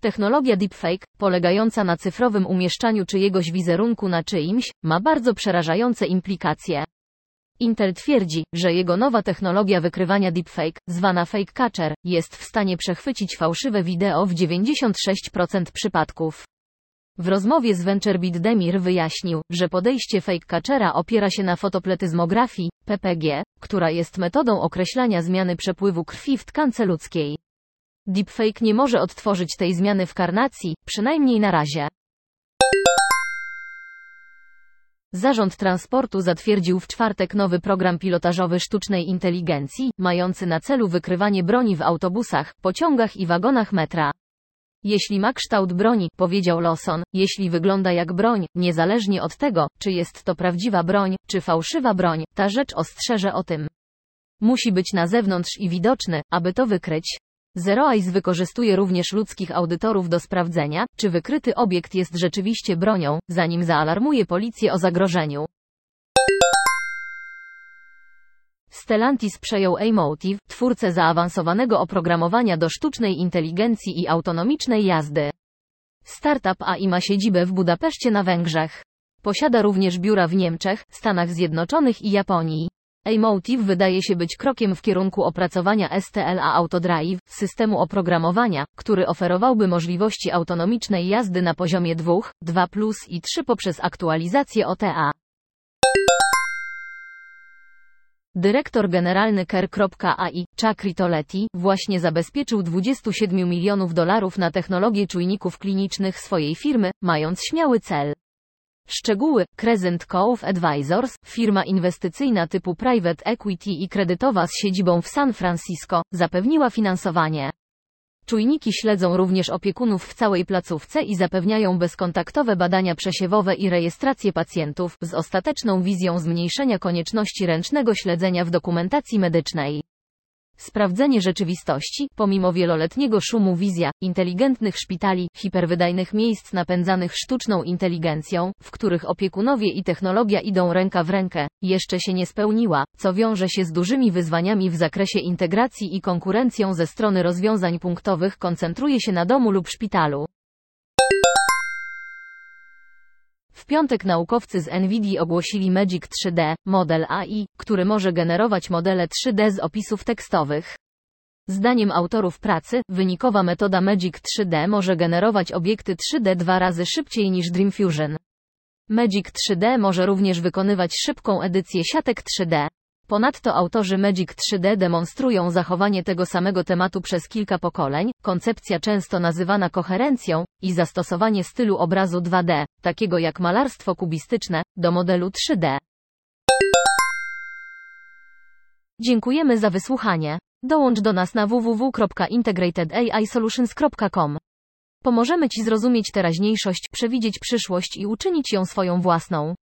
Technologia deepfake, polegająca na cyfrowym umieszczaniu czyjegoś wizerunku na czyimś, ma bardzo przerażające implikacje. Intel twierdzi, że jego nowa technologia wykrywania deepfake, zwana fake catcher, jest w stanie przechwycić fałszywe wideo w 96% przypadków. W rozmowie z VentureBeat Demir wyjaśnił, że podejście fake catchera opiera się na fotopletyzmografii, PPG, która jest metodą określania zmiany przepływu krwi w tkance ludzkiej. Deepfake nie może odtworzyć tej zmiany w karnacji, przynajmniej na razie. Zarząd Transportu zatwierdził w czwartek nowy program pilotażowy sztucznej inteligencji, mający na celu wykrywanie broni w autobusach, pociągach i wagonach metra. Jeśli ma kształt broni, powiedział Lawson, jeśli wygląda jak broń, niezależnie od tego, czy jest to prawdziwa broń, czy fałszywa broń, ta rzecz ostrzeże o tym. Musi być na zewnątrz i widoczny, aby to wykryć. Zero Eyes wykorzystuje również ludzkich audytorów do sprawdzenia, czy wykryty obiekt jest rzeczywiście bronią, zanim zaalarmuje policję o zagrożeniu. Stellantis przejął Emotive, twórcę zaawansowanego oprogramowania do sztucznej inteligencji i autonomicznej jazdy. Startup AI ma siedzibę w Budapeszcie na Węgrzech. Posiada również biura w Niemczech, Stanach Zjednoczonych i Japonii. Emotive wydaje się być krokiem w kierunku opracowania STLA Autodrive, systemu oprogramowania, który oferowałby możliwości autonomicznej jazdy na poziomie 2, 2 i 3 poprzez aktualizację OTA. Dyrektor generalny Care.ai, Chakri Toletti, właśnie zabezpieczył 27 milionów dolarów na technologię czujników klinicznych swojej firmy, mając śmiały cel. Szczegóły, Crescent Cove Advisors, firma inwestycyjna typu private equity i kredytowa z siedzibą w San Francisco, zapewniła finansowanie. Czujniki śledzą również opiekunów w całej placówce i zapewniają bezkontaktowe badania przesiewowe i rejestrację pacjentów, z ostateczną wizją zmniejszenia konieczności ręcznego śledzenia w dokumentacji medycznej. Sprawdzenie rzeczywistości, pomimo wieloletniego szumu wizja, inteligentnych szpitali, hiperwydajnych miejsc napędzanych sztuczną inteligencją, w których opiekunowie i technologia idą ręka w rękę, jeszcze się nie spełniła, co wiąże się z dużymi wyzwaniami w zakresie integracji i konkurencją ze strony rozwiązań punktowych koncentruje się na domu lub szpitalu. Piątek naukowcy z NVIDIA ogłosili Magic 3D, model AI, który może generować modele 3D z opisów tekstowych. Zdaniem autorów pracy, wynikowa metoda Magic 3D może generować obiekty 3D dwa razy szybciej niż DreamFusion. Magic 3D może również wykonywać szybką edycję siatek 3D. Ponadto autorzy Magic 3D demonstrują zachowanie tego samego tematu przez kilka pokoleń, koncepcja często nazywana koherencją, i zastosowanie stylu obrazu 2D, takiego jak malarstwo kubistyczne, do modelu 3D. Dziękujemy za wysłuchanie. Dołącz do nas na www.integratedAIsolutions.com. Pomożemy Ci zrozumieć teraźniejszość, przewidzieć przyszłość i uczynić ją swoją własną.